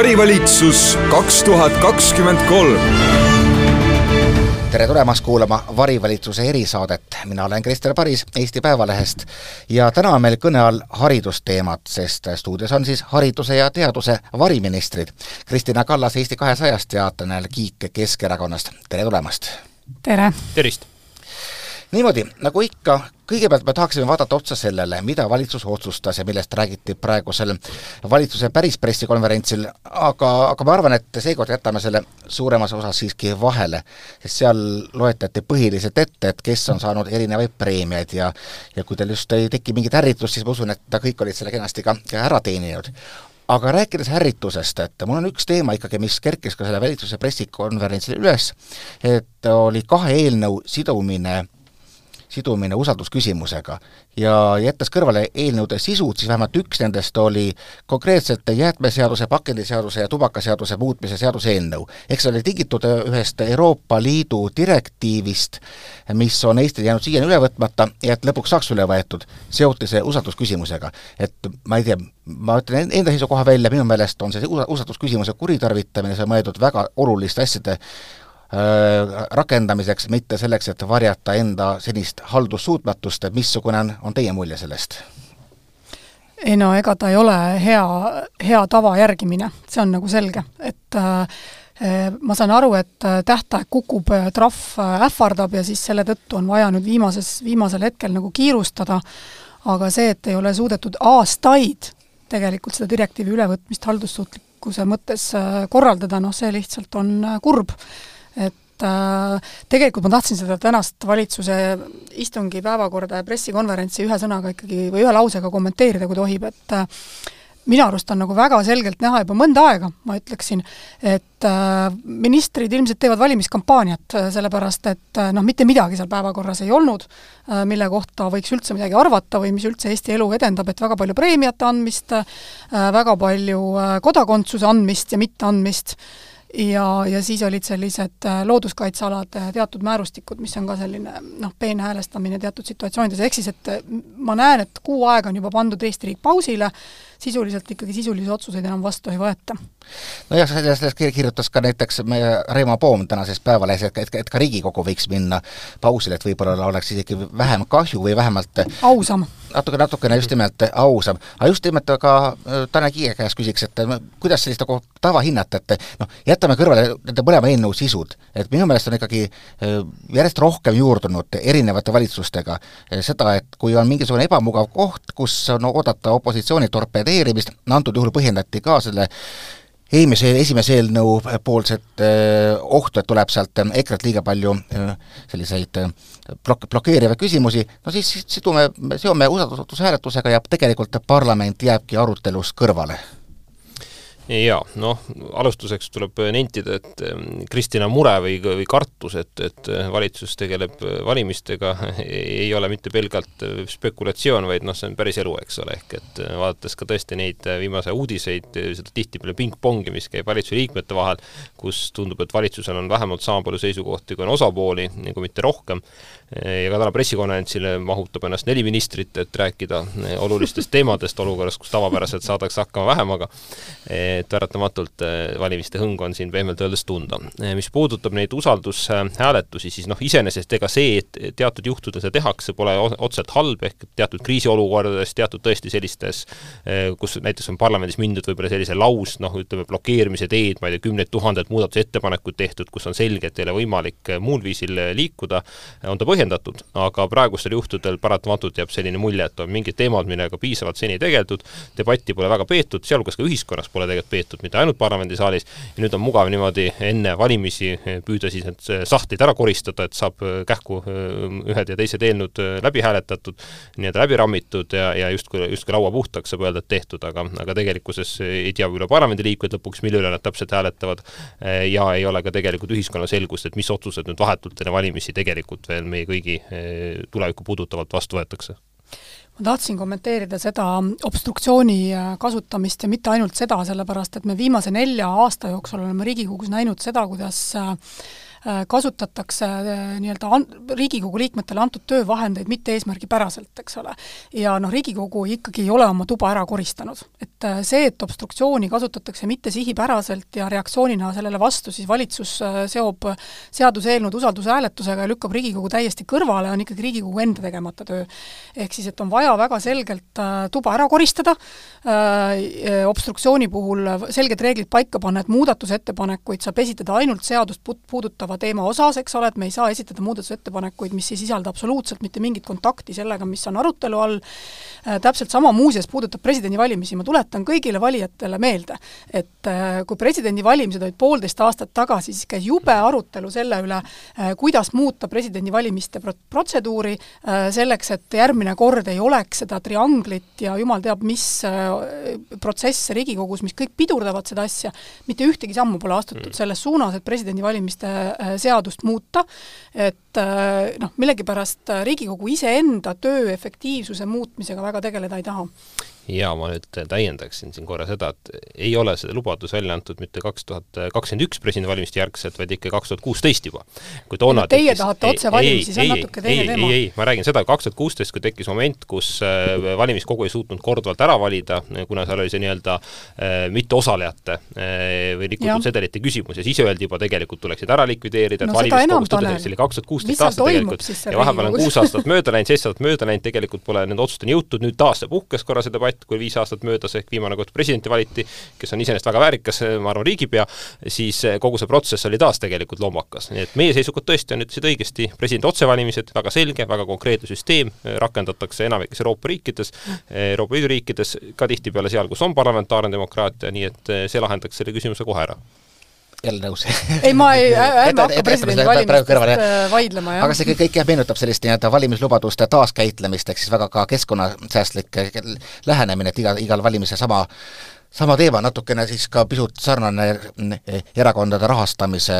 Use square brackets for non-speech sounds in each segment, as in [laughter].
varivalitsus kaks tuhat kakskümmend kolm tere tulemast kuulama Varivalitsuse erisaadet, mina olen Krister Paris Eesti Päevalehest ja täna on meil kõne all haridusteemad, sest stuudios on siis hariduse ja teaduse variministrid. Kristina Kallas Eesti kahesajast ja Tanel Kiik Keskerakonnast, tere tulemast! tere! tervist! Niimoodi, nagu ikka, kõigepealt me tahaksime vaadata otsa sellele, mida valitsus otsustas ja millest räägiti praegusel valitsuse päris pressikonverentsil, aga, aga ma arvan, et seekord jätame selle suuremas osas siiski vahele, sest seal loetleti põhiliselt ette, et kes on saanud erinevaid preemiaid ja ja kui teil just ei teki mingit ärritust, siis ma usun, et kõik olid selle kenasti ka, ära teeninud. Aga rääkides ärritusest, et mul on üks teema ikkagi, mis kerkis ka selle valitsuse pressikonverentsil üles, et oli kahe eelnõu sidumine sidumine usaldusküsimusega. ja jättes kõrvale eelnõude sisud, siis vähemalt üks nendest oli konkreetselt jäätmeseaduse, pakendiseaduse ja tubakaseaduse muutmise seaduse eelnõu. eks see oli tingitud ühest Euroopa Liidu direktiivist, mis on Eestil jäänud siiani üle võtmata ja et lõpuks saaks üle võetud, seoti see usaldusküsimusega. et ma ei tea, ma ütlen enda seisukoha välja, minu meelest on see usaldusküsimuse kuritarvitamine, see on mõeldud väga oluliste asjade rakendamiseks, mitte selleks, et varjata enda senist haldussuutmatust, et missugune on, on teie mulje sellest? ei no ega ta ei ole hea, hea tava järgimine, see on nagu selge, et äh, ma saan aru, et äh, tähtaeg kukub, äh, trahv ähvardab ja siis selle tõttu on vaja nüüd viimases, viimasel hetkel nagu kiirustada, aga see, et ei ole suudetud aastaid tegelikult seda direktiivi ülevõtmist haldussuutlikkuse mõttes korraldada, noh see lihtsalt on kurb et äh, tegelikult ma tahtsin seda tänast valitsuse istungi päevakorda ja pressikonverentsi ühe sõnaga ikkagi või ühe lausega kommenteerida, kui tohib, et äh, minu arust on nagu väga selgelt näha juba mõnda aega, ma ütleksin, et äh, ministrid ilmselt teevad valimiskampaaniat, äh, sellepärast et äh, noh, mitte midagi seal päevakorras ei olnud äh,, mille kohta võiks üldse midagi arvata või mis üldse Eesti elu edendab, et väga palju preemiate andmist äh,, väga palju äh, kodakondsuse andmist ja mitteandmist ja, ja siis olid sellised äh, looduskaitsealade teatud määrustikud, mis on ka selline noh, peenhäälestamine teatud situatsioonides, ehk siis et ma näen, et kuu aega on juba pandud Eesti riik pausile, sisuliselt ikkagi sisulisi otsuseid enam vastu ei võeta. nojah, sellest, kirjutas ka näiteks meie Reimo Poom tänases Päevalehes, et, et, et ka Riigikogu võiks minna pausile, et võib-olla oleks isegi vähem kahju või vähemalt ausam. natuke, natukene just nimelt ausam. aga just nimelt ka äh, Tanel Kiige käest küsiks, et kuidas sellist nagu tava hinnata, et noh, jätame kõrvale nende mõlema eelnõu sisud, et minu meelest on ikkagi äh, järjest rohkem juurdunud erinevate valitsustega äh, seda, et kui on mingisugune ebamugav koht, kus on oodata opositsiooni torpedeerimist, deklareerimist, antud juhul põhjendati ka selle eelmise, esimese eelnõu poolset äh, ohtu, et tuleb sealt äh, EKRE-t liiga palju äh, selliseid blok-, blokeerivaid küsimusi, no siis sidume, seome usaldushääletusega ja tegelikult parlament jääbki arutelust kõrvale jaa, noh, alustuseks tuleb nentida, et Kristina mure või, või kartus, et, et valitsus tegeleb valimistega, ei ole mitte pelgalt spekulatsioon, vaid noh, see on päris elu, eks ole, ehk et vaadates ka tõesti neid viimase uudiseid, seda tihtipeale pingpongi, mis käib valitsuse liikmete vahel, kus tundub, et valitsusel on vähemalt sama palju seisukohti, kui on osapooli, kui mitte rohkem, ja ka täna pressikonverentsile mahutab ennast neli ministrit, et rääkida olulistest teemadest olukorras, kus tavapäraselt saadakse hakkama vähemaga et paratamatult äh, valimiste hõngu on siin pehmelt öeldes tunda. Äh, mis puudutab neid usaldushääletusi, siis noh, iseenesest ega see, et teatud juhtudel seda tehakse, pole otseselt halb, ehk teatud kriisiolukordades, teatud tõesti sellistes, äh, kus näiteks on parlamendis mindud võib-olla sellise laus, noh, ütleme, blokeerimise teed, ma ei tea, kümneid tuhandeid muudatusettepanekuid tehtud, kus on selge, et ei ole võimalik muul viisil liikuda, on ta põhjendatud, aga praegustel juhtudel paratamatult jääb selline mulje, et on mingid teemad, millega piisavalt seni tegeldud, debatti pole väga peetud, sealhulgas ka ühiskonnas pole tegelikult peetud mitte ainult parlamendisaalis, ja nüüd on mugav niimoodi enne valimisi püüda siis need sahtlid ära koristada, et saab kähku ühed ja teised eelnõud läbi hääletatud, nii-öelda läbi rammitud ja, ja justkui, justkui laua puhtaks saab öelda, et tehtud, aga, aga tegelikkuses ei tea võib-olla parlamendiliikmed lõpuks, mille üle nad täpselt hääletavad ja ei ole ka tegelikult ühiskonna selgust, et mis otsused nüüd vahetult enne valimisi tegelikult veel meie kõigi tulevikku puudutavalt vastu võetakse ma tahtsin kommenteerida seda obstruktsiooni äh, kasutamist ja mitte ainult seda, sellepärast et me viimase nelja aasta jooksul oleme Riigikogus näinud seda, kuidas äh, kasutatakse nii-öelda an-, Riigikogu liikmetele antud töövahendeid mitte eesmärgipäraselt, eks ole. ja noh, Riigikogu ikkagi ei ole oma tuba ära koristanud. et see, et obstruktsiooni kasutatakse mitte sihipäraselt ja reaktsioonina sellele vastu, siis valitsus seob seaduseelnõud usaldushääletusega ja lükkab Riigikogu täiesti kõrvale, on ikkagi Riigikogu enda tegemata töö. ehk siis, et on vaja väga selgelt tuba ära koristada, obstruktsiooni puhul selged reeglid paika panna, et muudatusettepanekuid saab esitada ainult seadust puudutava teema osas, eks ole, et me ei saa esitada muudatusettepanekuid, mis ei sisalda absoluutselt mitte mingit kontakti sellega, mis on arutelu all, äh, täpselt sama muuseas puudutab presidendivalimisi, ma tuletan kõigile valijatele meelde, et äh, kui presidendivalimised olid poolteist aastat tagasi, siis käis jube arutelu selle üle, äh, kuidas muuta presidendivalimiste pro-, protseduuri selleks, et järgmine kord ei oleks seda trianglit ja jumal teab mis protsesse Riigikogus, mis kõik pidurdavad seda asja, mitte ühtegi sammu pole astutud mm. selles suunas, et presidendivalimiste seadust muuta, et äh, noh, millegipärast Riigikogu iseenda töö efektiivsuse muutmisega väga tegeleda ei taha ja ma nüüd täiendaksin siin korra seda, et ei ole seda lubadus välja antud mitte kaks tuhat kakskümmend üks presidendivalimiste järgselt, vaid ikka kaks tuhat kuusteist juba. kui toona no, teie tekkis, tahate otsevalimisi, see on natuke teine teema. ei, ei, ma räägin seda, kaks tuhat kuusteist, kui tekkis moment, kus äh, valimiskogu ei suutnud korduvalt ära valida, kuna seal oli see nii-öelda äh, mitteosalejate äh, või rikutud sedelite küsimus ja siis öeldi juba tegelikult tuleks need ära likvideerida, et no, valimiskogus tõdeseks, see oli kaks tuhat kuusteist aasta tegelikult ja vahepeal on kuus aastat mööda läinud, seitse aastat mööda läinud, tegelikult pole nende otsusteni jõutud, nüüd taas see puhkes korra see debatt, kui viis aastat möödas, ehk viimane kord presidenti valiti, kes on iseenesest väga väärikas, ma arvan, riigipea, siis kogu see protsess oli taas tegelikult lombakas. nii et meie seisukoht tõesti on, ütlesid õigesti, presidendi otsevalimised, väga selge, väga konkreetne süsteem, rakendatakse enamikes Euroopa riikides, Euroopa Liidu riikides, ka tihtipeale seal, kus on parlamentaarne demokraatia, nii et see lahendaks selle küsimuse kohe ära jälle nõus. ei, ma ei, [laughs] ärme hakka presidendivalimistest äh, vaidlema, jah. aga see kõik jah, meenutab sellist nii-öelda valimislubaduste taaskäitlemist, ehk siis väga ka keskkonnasäästlik lähenemine, et iga, igal valimisel sama sama teema, natukene siis ka pisut sarnane eh, erakondade rahastamise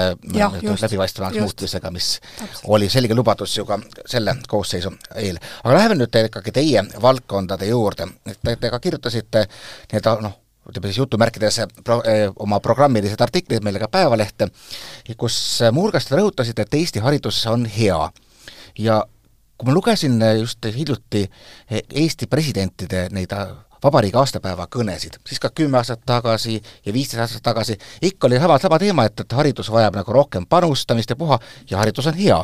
läbipaistvamaks muutmisega, mis Täpselt. oli selge lubadus ju ka selle koosseisu eel. aga läheme nüüd ikkagi teie valdkondade juurde, et te, te ka kirjutasite nii-öelda noh, ütleme siis jutumärkides pro-, eh, oma programmilised artiklid meile ka Päevalehte, kus muuhulgas te rõhutasite, et Eesti haridus on hea. ja kui ma lugesin just hiljuti Eesti presidentide neid vabariigi aastapäeva kõnesid, siis ka kümme aastat tagasi ja viisteist aastat tagasi, ikka oli sama, sama teema, et, et haridus vajab nagu rohkem panustamist ja puha, ja haridus on hea.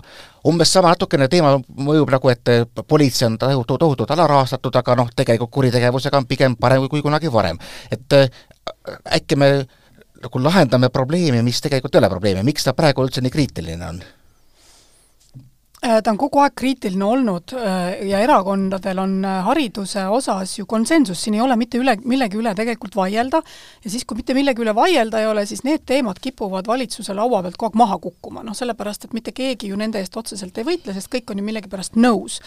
umbes sama natukene teema mõjub nagu, et politsei on tohutult, tohutult alarahastatud, aga noh, tegelikult kuritegevusega on pigem parem kui, kunagi varem. et äh, äkki me nagu lahendame probleemi, mis tegelikult ei ole probleemi, miks ta praegu üldse nii kriitiline on? Äh, ta on kogu aeg kriitiline olnud äh, ja erakondadel on äh, hariduse osas ju konsensus, siin ei ole mitte üle, millegi üle tegelikult vaielda, ja siis, kui mitte millegi üle vaielda ei ole, siis need teemad kipuvad valitsuse laua pealt kogu aeg maha kukkuma, noh sellepärast, et mitte keegi ju nende eest otseselt ei võitle, sest kõik on ju millegipärast nõus.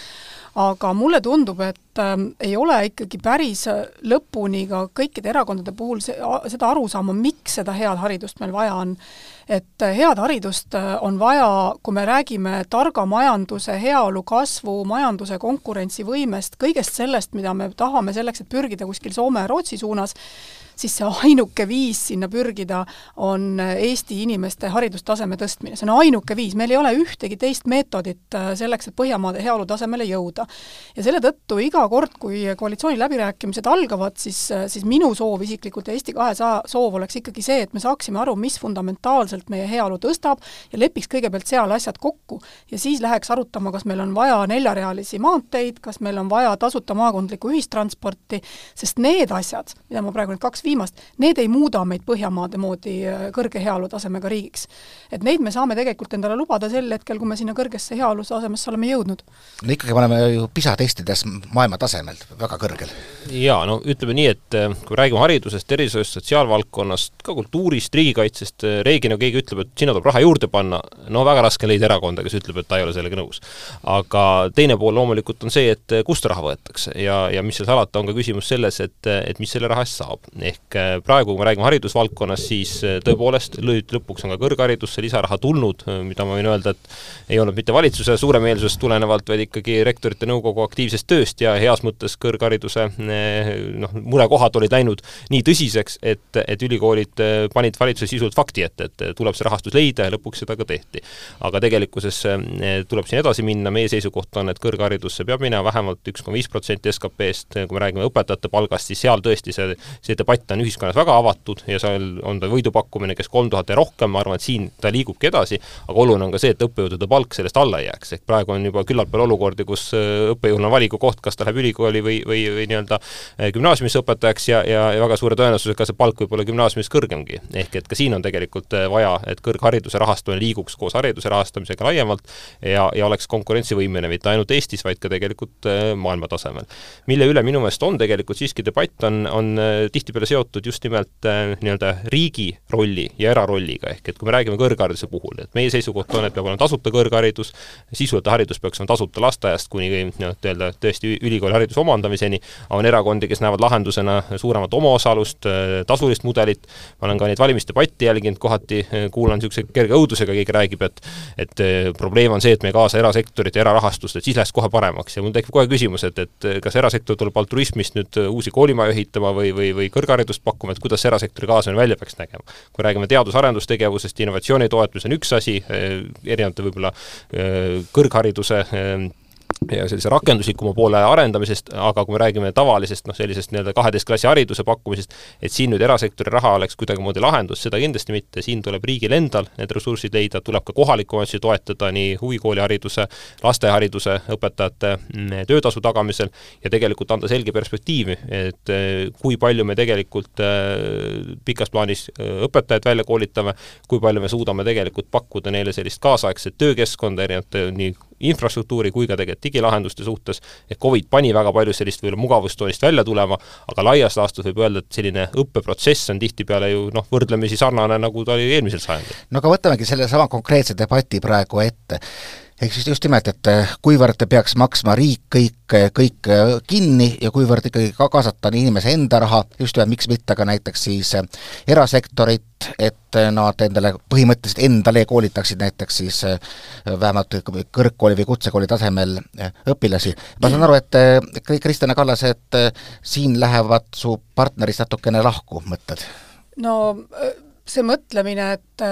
aga mulle tundub, et äh, ei ole ikkagi päris lõpuni ka kõikide erakondade puhul see, seda arusaama, miks seda head haridust meil vaja on. Et äh, head haridust äh, on vaja, kui me räägime targa majanduse, heaolu kasvu, majanduse konkurentsivõimest, kõigest sellest, mida me tahame selleks, et pürgida kuskil Soome ja Rootsi suunas, siis see ainuke viis sinna pürgida on Eesti inimeste haridustaseme tõstmine, see on ainuke viis, meil ei ole ühtegi teist meetodit äh, selleks, et Põhjamaade heaolu tasemele jõuda. ja selle tõttu iga kord, kui koalitsiooniläbirääkimised algavad, siis, siis minu soov isiklikult ja Eesti kahesaja soov oleks ikkagi see, et me saaksime aru, mis fundamentaalselt meie heaolu tõstab ja lepiks kõigepealt seal asjad kokku ja siis läheks arutama, kas meil on vaja neljarealisi maanteid, kas meil on vaja tasuta maakondlikku ühistransporti, sest need asjad, mida ma praegu nüüd kaks viimast, need ei muuda meid Põhjamaade moodi äh, kõrge heaolutasemega riigiks. et neid me saame tegelikult endale lubada sel hetkel, kui me sinna kõrgesse heaolutasemesse oleme jõudnud. no ikkagi me oleme ju PISA testides maailma tasemel väga kõrgel. jaa, no ütleme nii, et äh, kui räägime haridusest, tervishoiust, sotsiaalvaldkonnast, ka kultuurist, riigikaitsest, äh, reeglina keegi ütleb, et sinna tuleb raha juurde panna, no väga raske leida erakonda, kes ütleb, et ta ei ole sellega nõus. aga teine pool loomulikult on see, et kust raha võetakse ja, ja mis seal salata, on ka küsimus selles, et, et mis selle raha eest saab. ehk praegu, kui me räägime haridusvaldkonnast, siis tõepoolest nüüd lõpuks on ka kõrgharidusse lisaraha tulnud, mida ma võin öelda, et ei olnud mitte valitsuse suuremeelsusest tulenevalt, vaid ikkagi rektorite nõukogu aktiivsest tööst ja heas mõttes kõrghariduse noh, murekohad olid läinud nii tõsiseks, et, et ülikoolid panid valitsuse sisult fakti ette, et tuleb see rahastus leida ja lõpuks seda ka tehti. aga tegelikkuses tuleb siin edasi minna, meie seisukoht on, et kõrgharidusse peab minema vähemalt üks koma viis protsenti SKP-st, kui me räägime õpetajate palgast, siis seal tõesti see, see debatt on ühiskonnas väga avatud ja seal on ta võidupakkumine, kes kolm tuhat ja rohkem, ma arvan, et siin ta liigubki edasi, aga oluline on ka see, et õppejõudude palk sellest alla ei jääks, ehk praegu on juba küllalt palju olukordi, kus õppejõul on valikukoht, kas ta läheb ülikooli või, või, või nii-öelda äh, gümnaasiumisse õpetajaks ja, ja, ja väga suure tõenäosusega see palk võib olla gümnaasiumis kõrgemgi. ehk et ka siin on tegelikult äh, vaja, et kõrghariduse rahastamine liiguks koos hariduse rahastamisega laiemalt ja, ja oleks konkurentsivõimeline mitte ainult Eestis, vaid ka tegelikult maailma tasemel. mille üle minu meelest on tegelikult siiski debatt, on, on tihtipeale seotud just nimelt nii-öelda riigi rolli ja erarolliga, ehk et kui me räägime kõrghariduse puhul, et meie seisukoht on, et peab olema tasuta kõrgharidus, sisuline haridus peaks olema tasuta lasteaiast kuni nii-öelda tõesti ülikooli hariduse omandamiseni, on erakondi, kes näevad lahendusena suuremat omaosalust, tasulist mudelit, ma olen ka neid valimisdebatte jälginud, kohati kuulan niisuguse kerge õudusega, keegi räägib, et et probleem on see, et me ei kaasa erasektorit ja erarahastust, et siis läheks kohe paremaks ja mul tekib kohe küsimus, et, et kas erasektor tuleb altruismist nüüd uusi koolimaju ehitama või, või, või kõrgharidust pakkuma, et kuidas erasektori kaasamine välja peaks nägema. kui räägime teadus-arendustegevusest, innovatsioonitoetus on üks asi, erinevate võib-olla kõrghariduse ja sellise rakenduslikuma poole arendamisest, aga kui me räägime tavalisest noh, sellisest nii-öelda kaheteist klassi hariduse pakkumisest, et siin nüüd erasektori raha oleks kuidagimoodi lahendus, seda kindlasti mitte, siin tuleb riigil endal need ressursid leida, tuleb ka kohalikke omavalitsusi toetada nii huvikoolihariduse, lastehariduse, õpetajate mm, töötasu tagamisel ja tegelikult anda selge perspektiivi, et eh, kui palju me tegelikult eh, pikas plaanis eh, õpetajaid välja koolitame, kui palju me suudame tegelikult pakkuda neile sellist kaasaegset töökeskkonda erinevate nii infrastruktuuri kui ka tegelikult digilahenduste suhtes, et Covid pani väga palju sellist võib-olla mugavustsoonist välja tulema, aga laias laastus võib öelda, et selline õppeprotsess on tihtipeale ju noh, võrdlemisi sarnane, nagu ta oli eelmisel sajandil. no aga võtamegi sellesama konkreetse debati praegu ette ehk siis just nimelt, et eh, kuivõrd peaks maksma riik kõik, eh, kõik eh, kinni ja kuivõrd ikkagi ka kaasata nii inimese enda raha, just nimelt miks mitte ka näiteks siis erasektorit, et nad endale põhimõtteliselt endale koolitaksid näiteks siis vähemalt kõrgkooli või kutsekooli tasemel õpilasi. ma saan aru, et Kristjan Kallas, et siin lähevad su partnerist natukene lahku mõtted? no see mõtlemine, et,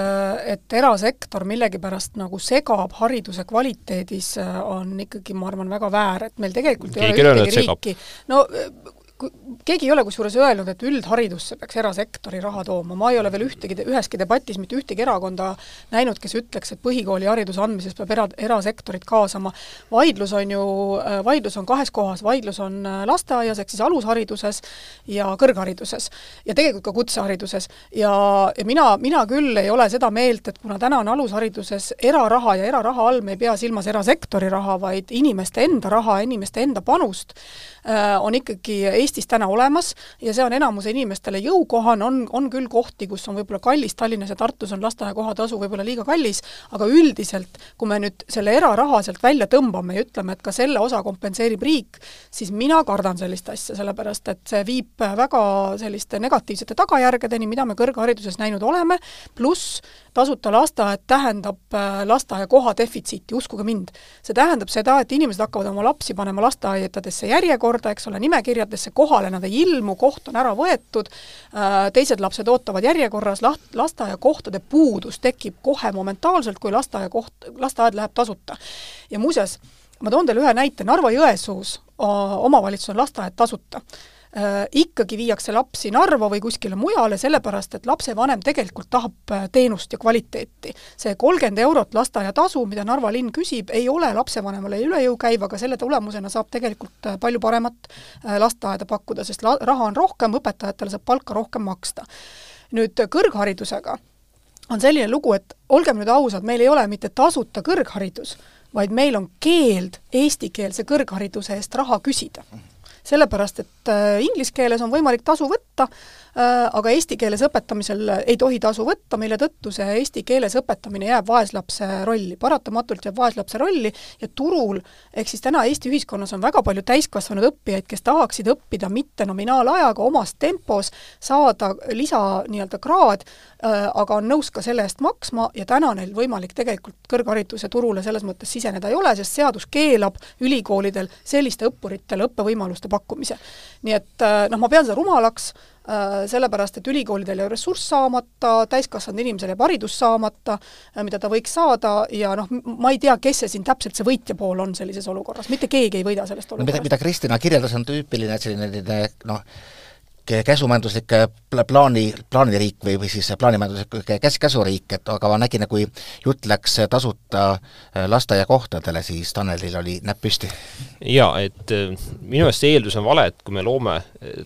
et erasektor millegipärast nagu segab hariduse kvaliteedis, on ikkagi, ma arvan, väga väär, et meil tegelikult ei Keegi ole ühtegi riiki, no keegi ei ole kusjuures öelnud, et üldharidusse peaks erasektori raha tooma, ma ei ole veel ühtegi, üheski debatis mitte ühtegi erakonda näinud, kes ütleks, et põhikoolihariduse andmises peab era, erasektorit kaasama. vaidlus on ju, vaidlus on kahes kohas, vaidlus on lasteaias ehk siis alushariduses ja kõrghariduses. ja tegelikult ka kutsehariduses. ja, ja mina, mina küll ei ole seda meelt, et kuna täna on alushariduses eraraha ja eraraha all me ei pea silmas erasektori raha, vaid inimeste enda raha, inimeste enda panust, Äh, on ikkagi Eestis täna olemas ja see on enamuse inimestele jõukohane, on, on küll kohti, kus on võib-olla kallis, Tallinnas ja Tartus on lasteaia kohatasu võib-olla liiga kallis, aga üldiselt, kui me nüüd selle eraraha sealt välja tõmbame ja ütleme, et ka selle osa kompenseerib riik, siis mina kardan sellist asja, sellepärast et see viib väga selliste negatiivsete tagajärgedeni, mida me kõrghariduses näinud oleme, pluss tasuta lasteaed tähendab äh, lasteaiakoha defitsiiti, uskuge mind. see tähendab seda, et inimesed hakkavad oma lapsi panema lasteaedadesse järjekorda, eks ole, nimekirjadesse, kohale nad ei ilmu, koht on ära võetud, äh, teised lapsed ootavad järjekorras, laht-, lasteaiakohtade puudus tekib kohe momentaalselt, kui lasteaiakoht, lasteaed läheb tasuta. ja muuseas, ma toon teile ühe näite, Narva-Jõesuus omavalitsus on lasteaed tasuta ikkagi viiakse lapsi Narva või kuskile mujale, sellepärast et lapsevanem tegelikult tahab äh, teenust ja kvaliteeti. see kolmkümmend eurot lasteaiatasu, mida Narva linn küsib, ei ole lapsevanemale üle jõu käiv, aga selle tulemusena saab tegelikult äh, palju paremat lasteaeda pakkuda, sest la-, raha on rohkem, õpetajatele saab palka rohkem maksta. nüüd kõrgharidusega on selline lugu, et olgem nüüd ausad, meil ei ole mitte tasuta kõrgharidus, vaid meil on keeld eestikeelse kõrghariduse eest raha küsida sellepärast, et äh, inglise keeles on võimalik tasu võtta, aga eesti keeles õpetamisel ei tohi tasu võtta, mille tõttu see eesti keeles õpetamine jääb vaeslapse rolli, paratamatult jääb vaeslapse rolli ja turul, ehk siis täna Eesti ühiskonnas on väga palju täiskasvanud õppijaid, kes tahaksid õppida mitte nominaalajaga, omas tempos, saada lisa nii-öelda kraad, aga on nõus ka selle eest maksma ja täna neil võimalik tegelikult kõrghariduse turule selles mõttes siseneda ei ole, sest seadus keelab ülikoolidel selliste õppuritele õppevõimaluste pakkumise. nii et noh, ma pean seda rumalaks, sellepärast et ülikoolidel jääb ressurss saamata, täiskasvanud inimesel jääb haridus saamata, mida ta võiks saada ja noh, ma ei tea, kes see siin täpselt see võitja pool on sellises olukorras, mitte keegi ei võida sellest olukorrast. mida, mida Kristina kirjeldas, on tüüpiline selline noh, käsumajanduslik äh, plaani, plaaniriik või, või siis plaanimajanduslik käs-, käsuriik, et aga ma nägin, kui jutt läks tasuta äh, lasteaiakohtadele, siis Tanelil oli näpp püsti. jaa, et äh, minu meelest see eeldus on vale, et kui me loome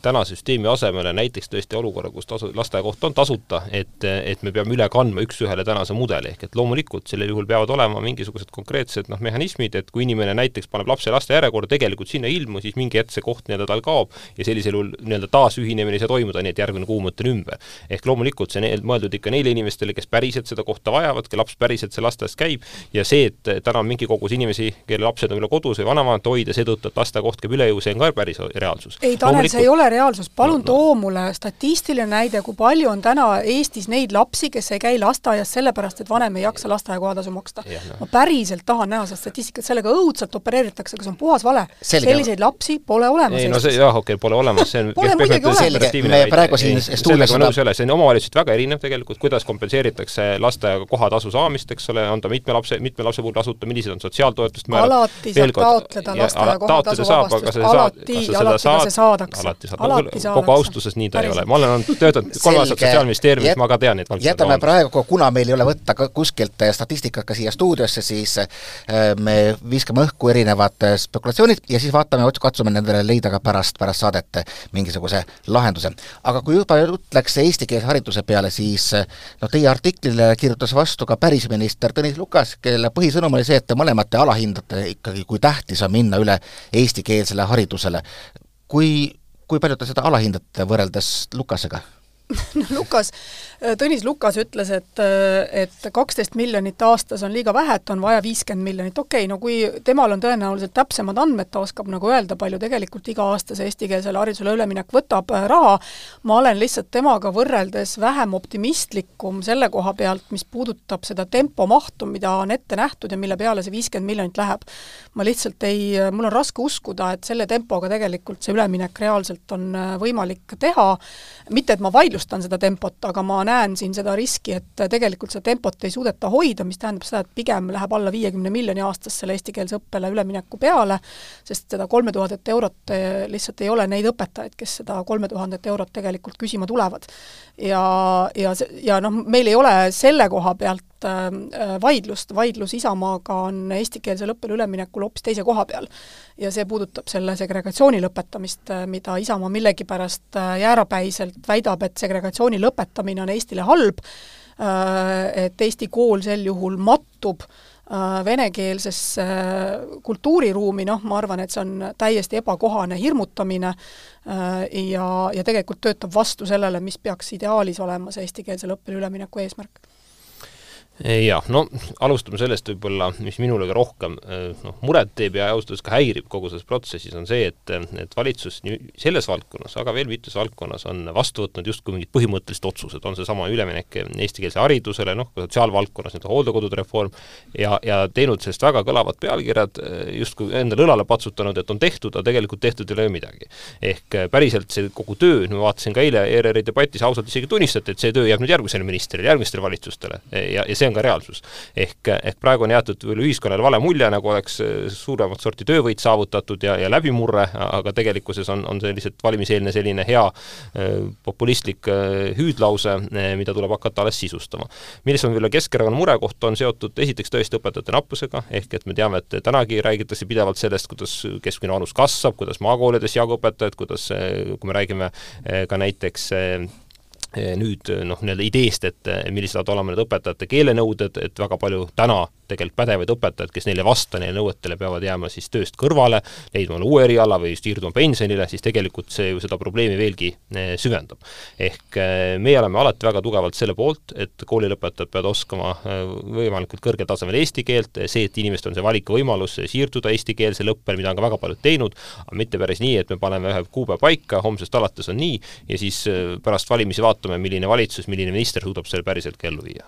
tänase süsteemi asemele näiteks tõesti olukorra, kus tasu, lasteaiakoht on tasuta, et, et me peame üle kandma üks-ühele tänase mudeli, ehk et loomulikult sellel juhul peavad olema mingisugused konkreetsed noh, mehhanismid, et kui inimene näiteks paneb lapse laste järjekorda, tegelikult sinna ei ilmu, siis mingi hetk see koht nii-öelda tal kaob ja sellisel juhul nii-öelda taasühinemine ühinemine ei saa toimuda nii, et järgmine kuu mõtlen ümber. ehk loomulikult see on mõeldud ikka neile inimestele, kes päriselt seda kohta vajavad, kelle laps päriselt seal lasteaias käib, ja see, et täna on mingi kogus inimesi, kelle lapsed on võib-olla kodus või vanavanemate hoida seetõttu, et lasteaiakoht käib üle jõu, see on ka päris reaalsus. ei, Tanel, see ei ole reaalsus, palun no, no. too mulle statistiline näide, kui palju on täna Eestis neid lapsi, kes ei käi lasteaias sellepärast, et vanem ei jaksa lasteaia kohatasu maksta. No. ma päriselt tahan näha seda statistikat, sellega õudselt opereeritakse, aga see on puhas vale. selliseid lapsi pole olemas. ei no see jah, okei okay,, pole olemas, see on pole muidugi olemas selge, me praegu siin stuudios sellega nõus ei ole, see on omavalitsuseti väga erinev tegelikult, kuidas kompenseeritakse lasteaia kohatasu saamist, eks ole, on ta mitme lapse, mitme lapse puhul tasuta, millised on sotsiaaltoetuste määrad, alati saab taotleda lasteaia kohatasu vabastust, alati, alati ka see saadakse. alati saab, kogu austuses nii ta ei ole, ma olen töötanud kolm aastat Sotsiaalministeeriumis, ma ka tean neid valdkondi. jätame praegu, kuna meil ei ole võtta ka kuskilt statistikat ka siia stuudiosse, siis äh, me viskame õhku erinevad äh, spekulatsioonid ja siis vaatame, katsume nendele leida ka pärast, pärast saadet mingisuguse lahenduse aga kui juba jutt läks eestikeelse hariduse peale, siis noh, teie artiklile kirjutas vastu ka pärisminister Tõnis Lukas, kelle põhisõnum oli see, et te mõlemad te alahindate ikkagi, kui tähtis on minna üle eestikeelsele haridusele. kui, kui palju te seda alahindate võrreldes Lukasega? No [laughs] Lukas, Tõnis Lukas ütles, et, et kaksteist miljonit aastas on liiga vähe, et on vaja viiskümmend miljonit, okei okay,, no kui temal on tõenäoliselt täpsemad andmed, ta oskab nagu öelda, palju tegelikult iga-aastase eestikeelsele haridusele üleminek võtab äh, raha, ma olen lihtsalt temaga võrreldes vähem optimistlikum selle koha pealt, mis puudutab seda tempomahtu, mida on ette nähtud ja mille peale see viiskümmend miljonit läheb. Ma lihtsalt ei, mul on raske uskuda, et selle tempoga tegelikult see üleminek reaalselt on äh, võimalik teha, mitte et ma vaidlustan seda tempot, aga ma näen siin seda riski, et tegelikult seda tempot ei suudeta hoida, mis tähendab seda, et pigem läheb alla viiekümne miljoni aastas selle eestikeelse õppele ülemineku peale, sest seda kolme tuhandet eurot eh, lihtsalt ei ole neid õpetajaid, kes seda kolme tuhandet eurot tegelikult küsima tulevad. Ja, ja ja noh, meil ei ole selle koha pealt äh, vaidlust, vaidlus Isamaaga on eestikeelsele õppele üleminekul hoopis teise koha peal. ja see puudutab selle segregatsiooni lõpetamist, äh, mida Isamaa millegipärast äh, jäärapäiselt väidab, et segregatsiooni lõpetamine on Eestile halb, et Eesti kool sel juhul mattub venekeelsesse kultuuriruumi, noh, ma arvan, et see on täiesti ebakohane hirmutamine ja, ja tegelikult töötab vastu sellele, mis peaks ideaalis olema see eestikeelsele õppele ülemineku eesmärk jah, no alustame sellest võib-olla, mis minule ka rohkem eh, noh, muret teeb ja ausalt öeldes ka häirib kogu selles protsessis, on see, et, et valitsus nii selles valdkonnas, aga veel mitmes valdkonnas on vastu võtnud justkui mingid põhimõttelised otsused, on seesama üleminek eestikeelsele haridusele, noh, ka sotsiaalvaldkonnas nii-öelda hooldekodude reform, ja, ja teinud sellest väga kõlavad pealkirjad, eh, justkui endale õlale patsutanud, et on tehtud, aga tegelikult tehtud ei ole midagi. ehk eh, päriselt see kogu töö, ma vaatasin ka eile ERR-i debatis, ausalt isegi tunnistati, et see töö jääb nüüd järgmisele ministrile, järgmistele valitsustele ja, ja see on ka reaalsus. ehk, ehk praegu on jäetud veel ühiskonnale vale mulje, nagu oleks eh, suuremat sorti töövõit saavutatud ja, ja läbimurre, aga tegelikkuses on, on see lihtsalt valimiseelne selline hea eh, populistlik eh, hüüdlause, mida tuleb hakata alles sisustama. milles on võib-olla Keskerakonna murekoht, on seotud esiteks tõesti õpetajate nappusega, ehk et me teame, et tänagi räägitakse pidevalt sellest, kuidas keskmine vanus kasvab, kuidas maakoolides jagub õpetajaid, kuidas, kui me räägime ka näiteks nüüd noh, nii-öelda ideest, et millised saavad olema need õpetajate keelenõuded, et väga palju täna tegelikult pädevaid õpetajaid, kes neile ei vasta, neile nõuetele peavad jääma siis tööst kõrvale, leidma uue eriala või siirduma pensionile, siis tegelikult see ju seda probleemi veelgi eh, süvendab. ehk eh, meie oleme alati väga tugevalt selle poolt, et koolilõpetajad peavad oskama eh, võimalikult kõrgel tasemel eesti keelt, see, et inimestel on see valikuvõimalus siirduda eestikeelsele õppele, mida on ka väga paljud teinud, aga mitte päris nii, et me paneme ühe kuupäeva paika, homsest alates on nii, ja siis pärast valimisi vaatame, milline valitsus, milline minister suudab selle päriselt ka ellu viia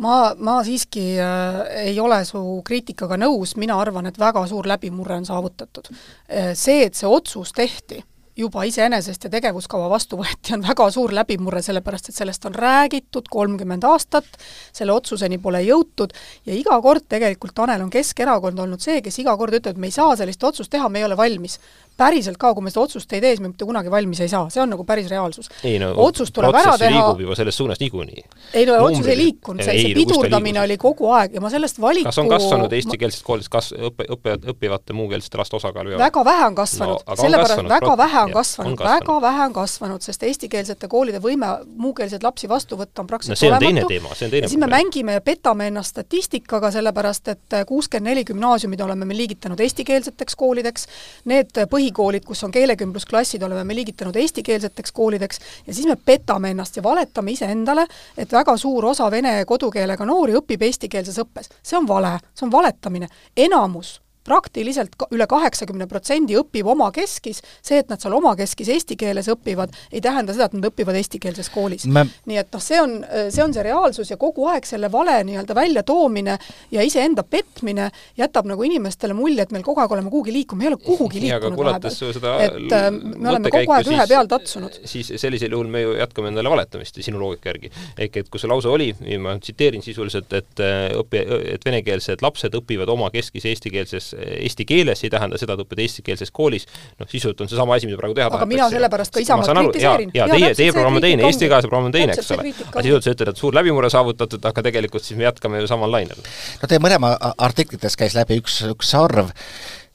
ma, ma siiski äh, ei ole su kriitikaga nõus, mina arvan, et väga suur läbimurre on saavutatud. Äh, see, et see otsus tehti, juba iseenesest ja tegevuskava vastu võeti, on väga suur läbimurre, sellepärast et sellest on räägitud kolmkümmend aastat, selle otsuseni pole jõutud ja iga kord tegelikult, Tanel, on Keskerakond olnud see, kes iga kord ütleb, et me ei saa sellist otsust teha, me ei ole valmis. Päriselt ka, kui me seda otsust ei tee, siis me mitte kunagi valmis ei saa, see on nagu päris reaalsus. No, otsus tuleb ära teha liigub juba selles suunas niikuinii. ei no otsus ei liikunud, see, see pidurdamine oli kogu aeg ja ma sellest valiku kas on kasvanud eestikeelses koolis kas-, õppe, õppe, õppivate muukeelsete laste osakaal väga vähe on kasvanud. No,, sellepärast väga vähe on kasvanud, väga vähe on kasvanud, sest eestikeelsete koolide võime muukeelseid lapsi vastu võtta on praktiliselt no, see on olematu. teine teema, see on teine ja siis me mängime ja petame ennast statistikaga, sellepärast et kuuskümmend neli gümnaasiumid oleme me liigitanud eestikeelseteks koolideks, need põhikoolid, kus on keele keelekümblusklassid oleme me liigitanud eestikeelseteks koolideks ja siis me petame ennast ja valetame iseendale, et väga suur osa vene kodukeelega noori õpib eestikeelses õppes. see on vale, see on valetamine. enamus praktiliselt üle kaheksakümne protsendi õpib omakeskis, see, et nad seal omakeskis eesti keeles õpivad, ei tähenda seda, et nad õpivad eestikeelses koolis Me.... nii et noh, see on, see on see reaalsus ja kogu aeg selle vale nii-öelda väljatoomine ja iseenda petmine jätab nagu inimestele mulje, et meil kogu aeg oleme kuhugi liikunud, me ei ole kuhugi liikunud vahepeal. et äh, me oleme kogu aeg ühe peal tatsunud. siis sellisel juhul me ju jätkame endale valetamist sinu loogika järgi. ehk et kui see lause oli, ma tsiteerin sisuliselt, et äh, õpi-, et venekeelsed lapsed õpivad omakeskis eestikeelses eesti keeles, ei tähenda seda, et õpid eestikeelses koolis, noh, sisult on seesama asi, mida praegu teha aga tahetakse. mina sellepärast ka Isamaad kritiseerin. ja, ja teie, teie programm on teine, Eesti kahe programm on teine, eks ole. aga sisult sa ütled, et suur läbimurre saavutatud, aga tegelikult siis me jätkame ju samal lainel. no teie mõlema artiklites käis läbi üks, üks arv,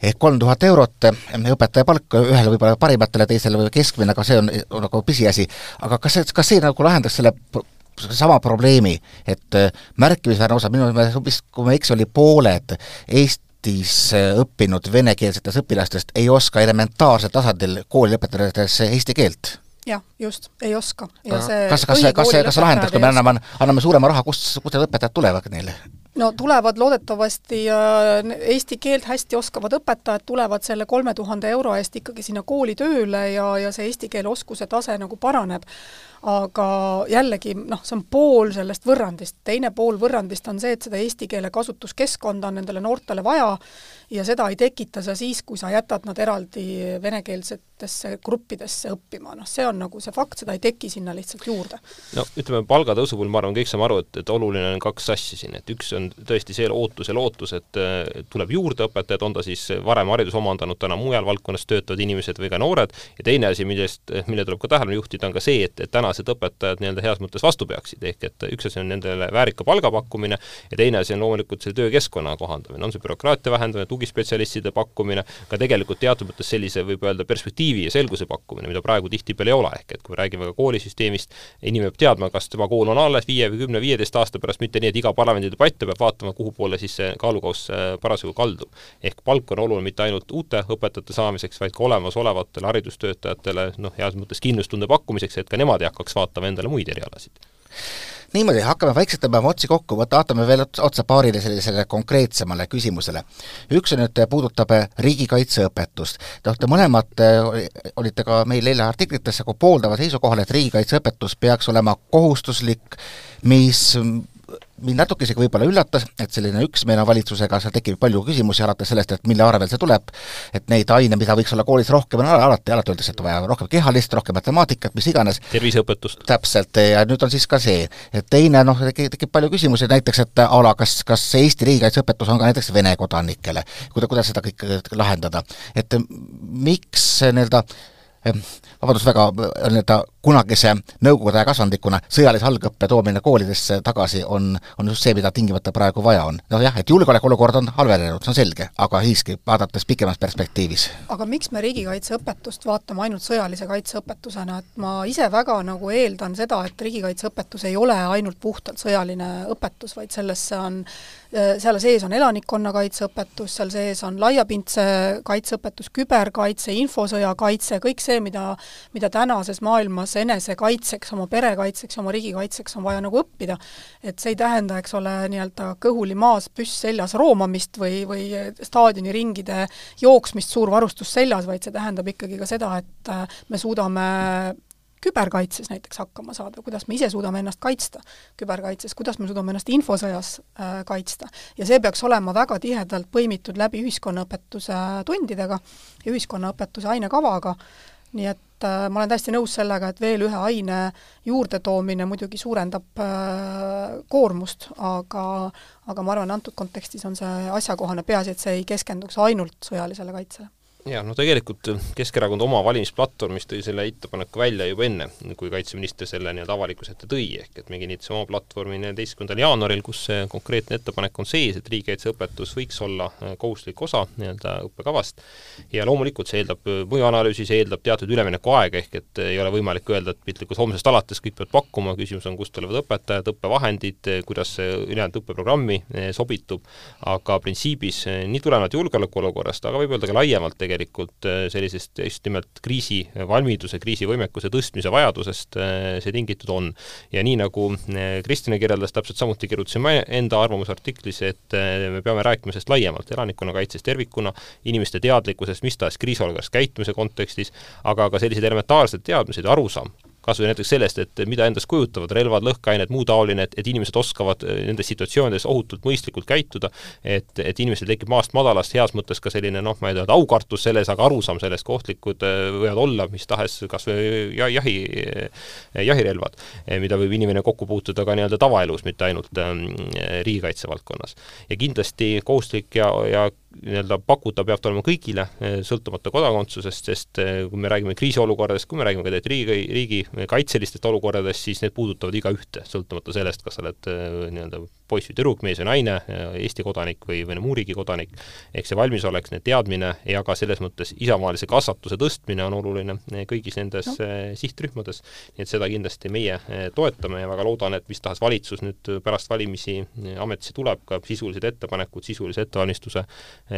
ehk kolm tuhat eurot õpetaja palk, ühele võib-olla parimatele, teisele keskmine, aga see on nagu pisiasi. aga kas see, kas see nagu lahendaks selle sama probleemi, et märkimisväärne osa, minu meelest vist, kui ma ei eksi, oli pooled Eesti Eestis äh, õppinud venekeelsetest õpilastest ei oska elementaarsel tasandil kooli lõpetades eesti keelt jah, just, ei oska. ja see kas, kas, kas see, kas see lahendaks, kui me anname, anname suurema raha, kust, kust need õpetajad tulevad neile? No tulevad loodetavasti äh, eesti keelt hästi oskavad õpetajad tulevad selle kolme tuhande euro eest ikkagi sinna kooli tööle ja, ja see eesti keele oskuse tase nagu paraneb. Aga jällegi noh, see on pool sellest võrrandist, teine pool võrrandist on see, et seda eesti keele kasutuskeskkonda on nendele noortele vaja ja seda ei tekita sa siis, kui sa jätad nad eraldi venekeelsetesse gruppidesse õppima, noh see on nagu see fakt, seda ei teki sinna lihtsalt juurde. no ütleme, palgatõusu puhul ma arvan, kõik saame aru, et, et oluline on kaks asja siin, et üks on tõesti see ootus ja lootus, et tuleb juurde õpetajaid, on ta siis varem hariduse omandanud, täna mujal valdkonnas töötavad inimesed või ka noored, ja teine asi, millest, mille tuleb ka tähelepanu juhtida, on ka see, et, et täna tänased õpetajad nii-öelda heas mõttes vastu peaksid, ehk et üks asi on nendele väärika palga pakkumine ja teine asi on loomulikult selle töökeskkonna kohandamine, on see bürokraatia vähendamine, tugispetsialistide pakkumine, ka tegelikult teatud mõttes sellise, võib öelda, perspektiivi ja selguse pakkumine, mida praegu tihtipeale ei ole, ehk et kui me räägime ka koolisüsteemist, inimene peab teadma, kas tema kool on alles viie või kümne, viieteist aasta pärast, mitte nii, et iga parlamendidebatt ta peab vaatama, kuhu poole siis see kaalukauss äh, parasjagu kaldub. ehk palk on oluline mitte ainult uute õpetajate saamiseks, vaid ka olemasolevatele haridustöötajatele noh, heas mõttes kindlustunde pakkumiseks, et ka nemad ei hakkaks vaatama endale muid erialasid niimoodi, hakkame vaikselt tõmbama otsi kokku, vaatame veel otsa paarile sellisele konkreetsemale küsimusele. üks nüüd, puudutab riigikaitseõpetust. Te olete mõlemad, olite ka meil eile artiklites nagu pooldaval seisukohal, et riigikaitseõpetus peaks olema kohustuslik, mis mind natuke isegi võib-olla üllatas, et selline üksmeel on valitsusega, seal tekib palju küsimusi alates sellest, et mille arvel see tuleb, et neid aine, mida võiks olla koolis rohkem, on alati, alati öeldakse, et vaja rohkem kehalist, rohkem matemaatikat, mis iganes. terviseõpetust. täpselt, ja nüüd on siis ka see, et teine noh, tekib palju küsimusi näiteks, et a la kas, kas Eesti riigikaitseõpetus on ka näiteks Vene kodanikele, kuida-, kuidas seda kõike lahendada. et miks nii-öelda vabandust väga, nii-öelda kunagise Nõukogude aja kasvandikuna sõjalise algõppe toomine koolidesse tagasi on, on just see, mida tingimata praegu vaja on. noh jah, et julgeolekuolukord on halvenenud, see on selge, aga siiski, vaadates pikemas perspektiivis. aga miks me riigikaitseõpetust vaatame ainult sõjalise kaitseõpetusena, et ma ise väga nagu eeldan seda, et riigikaitseõpetus ei ole ainult puhtalt sõjaline õpetus, vaid sellesse on Äh, seal sees on elanikkonnakaitseõpetus, seal sees on laiapindse kaitseõpetus, küberkaitse, infosõja kaitse, kõik see, mida mida tänases maailmas enesekaitseks, oma pere kaitseks, oma riigi kaitseks on vaja nagu õppida. et see ei tähenda, eks ole, nii-öelda kõhuli maas, püss seljas roomamist või, või staadioniringide jooksmist, suur varustus seljas, vaid see tähendab ikkagi ka seda, et äh, me suudame küberkaitses näiteks hakkama saada, kuidas me ise suudame ennast kaitsta küberkaitses, kuidas me suudame ennast infosõjas äh, kaitsta. ja see peaks olema väga tihedalt põimitud läbi ühiskonnaõpetuse tundidega ja ühiskonnaõpetuse ainekavaga, nii et äh, ma olen täiesti nõus sellega, et veel ühe aine juurdetoomine muidugi suurendab äh, koormust, aga aga ma arvan, antud kontekstis on see asjakohane, peaasi, et see ei keskenduks ainult sõjalisele kaitsele jaa, no tegelikult Keskerakond oma valimisplatvormis tõi selle ettepaneku välja juba enne, kui kaitseminister selle nii-öelda avalikkuse ette tõi, ehk et me kinnitasime oma platvormi neljateistkümnendal jaanuaril, kus see konkreetne ettepanek on sees, et riigikaitseõpetus võiks olla äh, kohustuslik osa nii-öelda õppekavast. Ja loomulikult see eeldab äh, mõjuanalüüsi, see eeldab teatud üleminekuaega, ehk et ei ole võimalik öelda, et piltlikult homsest alates kõik peavad pakkuma, küsimus on, kust tulevad õpetajad, õppevahendid, kuidas see ülejäänud õppeprogrammi äh, sobitub, aga printsiibis nii tulenevalt julgeolekuolukorrast, aga võib öelda ka laiemalt tegelikult, tegelikult äh, sellisest just nimelt kriisivalmiduse, kriisivõimekuse tõstmise vajadusest äh, see tingitud on. ja nii, nagu äh, Kristjan kirjeldas, täpselt samuti kirjutasime enda arvamusartiklis, et me peame rääkima sellest laiemalt, elanikkonnakaitsest tervikuna, inimeste teadlikkusest mis tahes kriisiolukorras käitumise kontekstis, aga ka sellised elementaarsed teadmised ja arusaam, kas või näiteks sellest, et mida endast kujutavad relvad, lõhkeained, muu taoline, et, et inimesed oskavad äh, nendes situatsioonides ohutult, mõistlikult käituda, et, et inimestel tekib maast madalast heas mõttes ka selline noh, ma ei tea, aukartus selles, aga arusaam sellest, kui ohtlikud äh, võivad olla mis tahes kas või jahi, äh, jahirelvad, mida võib inimene kokku puutuda ka nii-öelda tavaelus, mitte ainult ähm, riigikaitse valdkonnas. ja kindlasti kohustuslik ja, ja nii-öelda pakutav peab ta olema kõigile, eh, sõltumata kodakondsusest, sest eh, kui me räägime kriisiolukordadest, kui me räägime ka tegelikult riigi, riigi kaitselistest olukordadest, siis need puudutavad igaühte, sõltumata sellest, kas sa oled eh, nii-öelda poiss või tüdruk, mees või naine, Eesti kodanik või mõne muu riigi kodanik, ehk see valmisolek, need teadmine ja ka selles mõttes isamaalise kasvatuse tõstmine on oluline kõigis nendes no. sihtrühmades, nii et seda kindlasti meie toetame ja väga loodan, et mis tahes valitsus nüüd pärast valimisi ametisse tuleb, ka sisulised ettepanekud, sisulise ettevalmistuse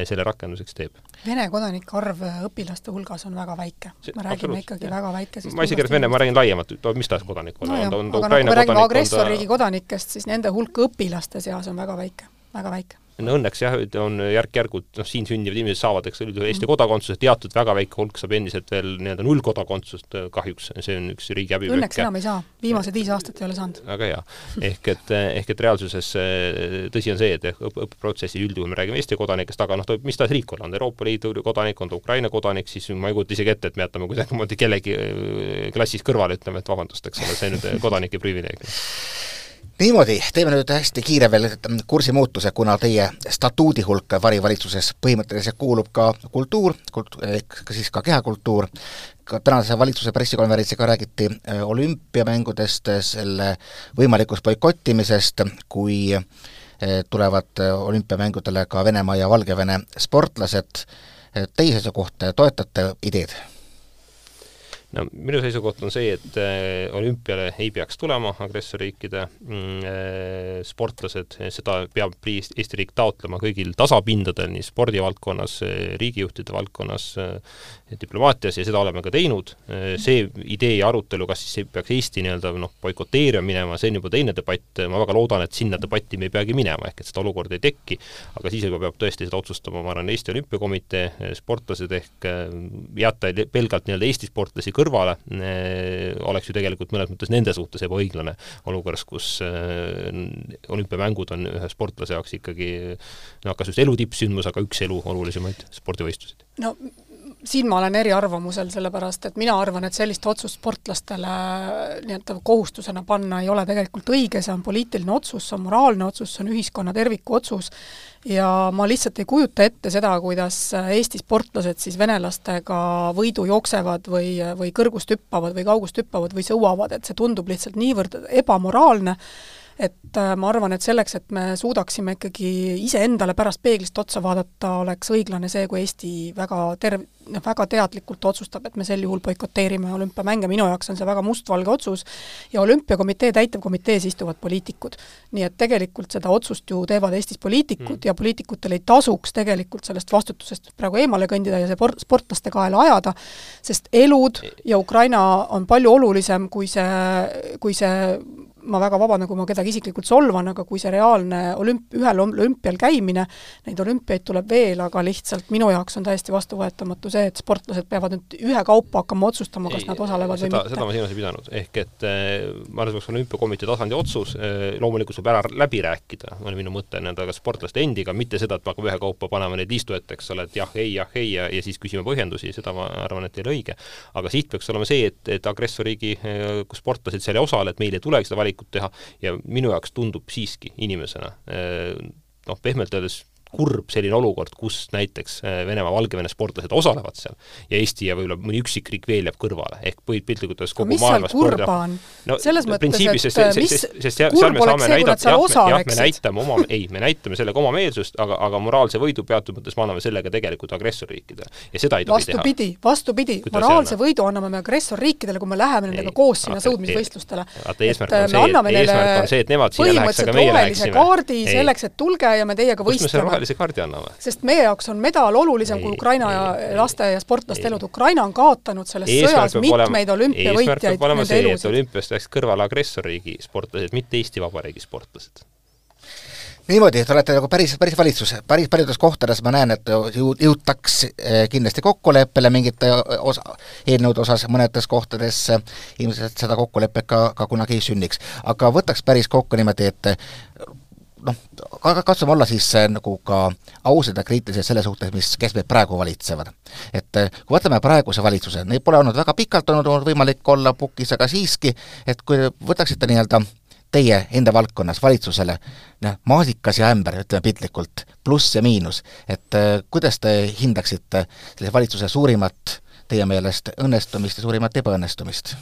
selle rakenduseks teeb. Vene kodanike arv õpilaste hulgas on väga väike. me räägime ikkagi jah. väga väikesest ma isegi ei räägi Vene, ma räägin laiemalt, mis tahes kodanik on no, on ta, on ta Ukraina kodanik, on ta agressorriigi kodanikest, siis nende hulk õpilaste laste seas on väga väike, väga väike no õnneks jah, on järk-järgult noh, siin sündivad inimesed saavad, eks ole, Eesti kodakondsuse, teatud väga väike hulk saab endiselt veel nii-öelda nullkodakondsust äh, kahjuks, see on üks riigi häbi. õnneks enam ei saa, viimased viis aastat ei ole saanud. väga hea. ehk et, ehk et reaalsuses äh, tõsi on see, et õppeprotsessi üldjuhul me räägime Eesti kodanikest, aga noh, mis tahes riik olla, on ta Euroopa Liidu kodanik, on ta Ukraina kodanik, siis ma ei kujuta isegi ette, et me jätame kuidagimoodi kellegi äh, klassis kõrvale, ütleme, et vabandust, eks ole, see nüüd kodanike privileeg [laughs] niimoodi, teeme nüüd hästi kiire veel kursimuutuse, kuna teie statuudi hulka varivalitsuses põhimõtteliselt kuulub ka kultuur, kult-, ehk siis ka kehakultuur, ka tänase valitsuse pressikonverentsiga räägiti äh, olümpiamängudest, selle võimalikust boikottimisest, kui äh, tulevad äh, olümpiamängudele ka Venemaa ja Valgevene sportlased, teie seisukoht, toetate ideed? No minu seisukoht on see, et äh, olümpiale ei peaks tulema agressorriikide mm, äh, sportlased, seda peab Eesti riik taotlema kõigil tasapindadel, nii spordivaldkonnas, riigijuhtide valdkonnas, diplomaatias ja seda oleme ka teinud, see idee ja arutelu, kas siis peaks Eesti nii-öelda noh, boikoteerima minema, see on juba teine debatt, ma väga loodan, et sinna debatti me ei peagi minema, ehk et seda olukorda ei teki, aga siis juba peab tõesti seda otsustama, ma arvan, Eesti Olümpiakomitee sportlased ehk jätta pelgalt nii-öelda Eesti sportlasi kõrvale, oleks ju tegelikult mõnes mõttes nende suhtes ebaõiglane olukorras, kus olümpiamängud on ühe sportlase jaoks ikkagi noh, kas just elu tippsündmus, aga üks elu olulisemaid spordivõistluseid. no siin ma olen eriarvamusel, sellepärast et mina arvan, et sellist otsust sportlastele nii-öelda kohustusena panna ei ole tegelikult õige, see on poliitiline otsus, see on moraalne otsus, see on ühiskonna terviku otsus. Ja ma lihtsalt ei kujuta ette seda, kuidas Eesti sportlased siis venelastega võidu jooksevad või, või kõrgust hüppavad või kaugust hüppavad või sõuavad, et see tundub lihtsalt niivõrd ebamoraalne, et äh, ma arvan, et selleks, et me suudaksime ikkagi iseendale pärast peeglist otsa vaadata, oleks õiglane see, kui Eesti väga terv-, noh, väga teadlikult otsustab, et me sel juhul boikoteerime olümpiamänge, minu jaoks on see väga mustvalge otsus ja olümpiakomitee, täitevkomitees istuvad poliitikud. nii et tegelikult seda otsust ju teevad Eestis poliitikud mm. ja poliitikutel ei tasuks tegelikult sellest vastutusest praegu eemale kõndida ja see por-, sportlaste kaela ajada, sest elud ja Ukraina on palju olulisem kui see, kui see ma väga vabandan, kui ma kedagi isiklikult solvan, aga kui see reaalne olümp-, ühel olümpial käimine, neid olümpiaid tuleb veel, aga lihtsalt minu jaoks on täiesti vastuvõetamatu see, et sportlased peavad nüüd ühekaupa hakkama otsustama, kas ei, nad osalevad seda, või mitte. seda ma silmas ei pidanud, ehk et äh, ma arvan, see peaks olema olümpiakomitee tasandi otsus äh,, loomulikult saab ära läbi rääkida, oli minu mõte nende sportlaste endiga, mitte seda, et me hakkame ühekaupa panema neid liistu ette, eks ole, et jah, ei, jah, ei ja, ja siis küsime põhjendusi, seda ma arvan, et ei ole õige. aga siht peaks olema see, et, et agressorriigi, äh, kus sportlased seal ei osale, et meil ei tulegi seda valikut teha. Ja minu jaoks tundub siiski inimesena eh, noh, pehmelt öeldes kurb selline olukord, kus näiteks äh, Venemaa, Valgevene sportlased osalevad seal ja Eesti ja võib-olla mõni üksik riik veel jääb kõrvale, ehk piltlikult öeldes kogu maailma spordi no selles mõttes, et sest, sest, sest, sest seal me saame näidata, jah, me, jah, me näitame oma, ei, me näitame sellega oma meelsust, aga, aga moraalse võidu teatud mõttes me anname sellega tegelikult agressorriikidele. ja seda ei tohi vastupidi, teha. vastupidi, moraalse võidu anname me agressorriikidele, kui me läheme nendega koos sinna sõudmisvõistlustele. vaata, eesmärk on see, et eesmärk on see, et nemad sinna läheks, aga meie läheksime. kaardi selleks, et tulge ja me teiega võistleme rohelise kaardi anname. sest meie jaoks on medal olulisem ei, kui Ukraina ei, ja laste ja sportlaste elud. Ukraina on kaotanud selles eesmärk sõjas mitmeid olümpiavõitjaid, nende elusid. olümpiast läks kõrvale agressorriigi sportlased, mitte Eesti Vabariigi sportlased niimoodi, te olete nagu päris, päris valitsus, päris paljudes kohtades ma näen, et jõud-, jõutaks eh, kindlasti kokkuleppele mingite osa, eelnõude osas, mõnedes kohtades ilmselt seda kokkulepet ka, ka kunagi ei sünniks. aga võtaks päris kokku niimoodi, et noh, katsume olla siis äh, nagu ka ausad ja kriitilised selle suhtes, mis, kes meid praegu valitsevad. et äh, kui võtame praeguse valitsuse, neil pole olnud väga pikalt olnud, olnud võimalik olla pukis, aga siiski, et kui võtaksite nii-öelda teie enda valdkonnas valitsusele noh, maasikas ja ämber, ütleme piltlikult, pluss ja miinus, et äh, kuidas te hindaksite selle valitsuse suurimat teie meelest õnnestumist ja suurimat ebaõnnestumist?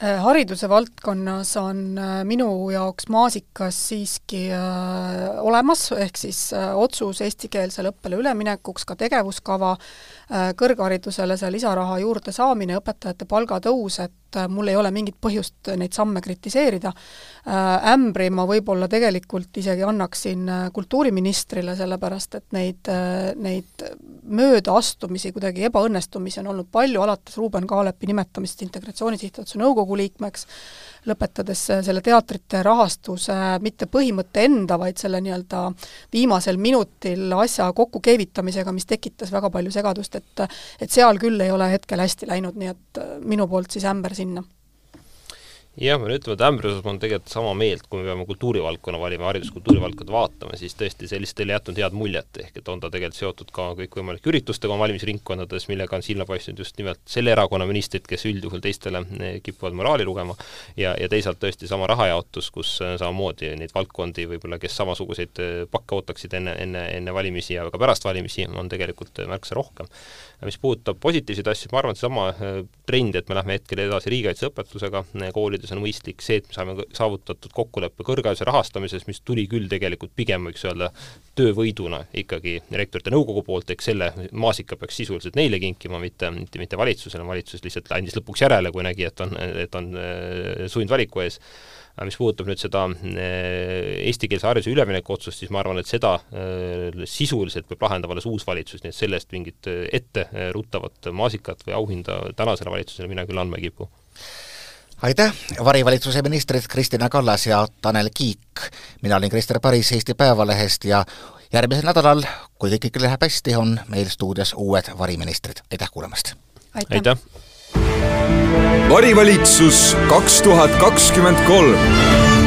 Äh, hariduse valdkonnas on äh, minu jaoks maasikas siiski äh, olemas, ehk siis otsus eestikeelsele õppele üleminekuks, ka tegevuskava, kõrgharidusele see lisaraha juurde saamine, õpetajate palgatõus, et mul ei ole mingit põhjust neid samme kritiseerida. Ämbri ma võib-olla tegelikult isegi annaksin kultuuriministrile, sellepärast et neid, neid möödaastumisi, kuidagi ebaõnnestumisi on olnud palju, alates Ruuben Kaalepi nimetamisest Integratsiooni Sihtasutuse nõukogu liikmeks, lõpetades selle teatrite rahastuse mitte põhimõtte enda, vaid selle nii-öelda viimasel minutil asja kokkukeevitamisega, mis tekitas väga palju segadust, et et seal küll ei ole hetkel hästi läinud, nii et minu poolt siis ämber sinna jah, ma pean ütlema, et ma olen tegelikult sama meelt, kui me peame kultuurivaldkonna valima, hariduskultuurivaldkonda vaatama, siis tõesti sellist ei jätnud head muljet, ehk et on ta tegelikult seotud ka kõikvõimalike üritustega valimisringkondades, millega on silma paistnud just nimelt selle erakonna ministrid, kes üldjuhul teistele eh, kipuvad moraali lugema, ja, ja teisalt tõesti sama rahajaotus, kus eh, samamoodi neid valdkondi võib-olla, kes samasuguseid eh, pakke ootaksid enne, enne, enne valimisi ja ka pärast valimisi, on tegelikult märksa rohkem. Mis puudutab positiivseid asju, ma arvan, et seesama trend, et me lähme hetkel edasi riigikaitseõpetusega äh, koolides, on mõistlik, see, et me saame saavutatud kokkuleppe kõrghariduse rahastamises, mis tuli küll tegelikult pigem, võiks öelda, töövõiduna ikkagi rektorite nõukogu poolt, eks selle maasika peaks sisuliselt neile kinkima, mitte, mitte, mitte valitsusele, valitsus lihtsalt andis lõpuks järele, kui nägi, et on, et on äh, sundvaliku ees. Aga mis puudutab nüüd seda eh, eestikeelse hariduse ülemineku otsust, siis ma arvan, et seda eh, sisuliselt peab lahendama alles uus valitsus, nii et sellest mingit etteruttavat maasikat või auhinda tänasele valitsusele mina küll andma ei kipu aitäh, varivalitsuse ministrid Kristina Kallas ja Tanel Kiik. mina olin Krister Paris Eesti Päevalehest ja järgmisel nädalal, kui kõik ikka läheb hästi, on meil stuudios uued variministrid, aitäh kuulamast! aitäh, aitäh.! varivalitsus kaks tuhat kakskümmend kolm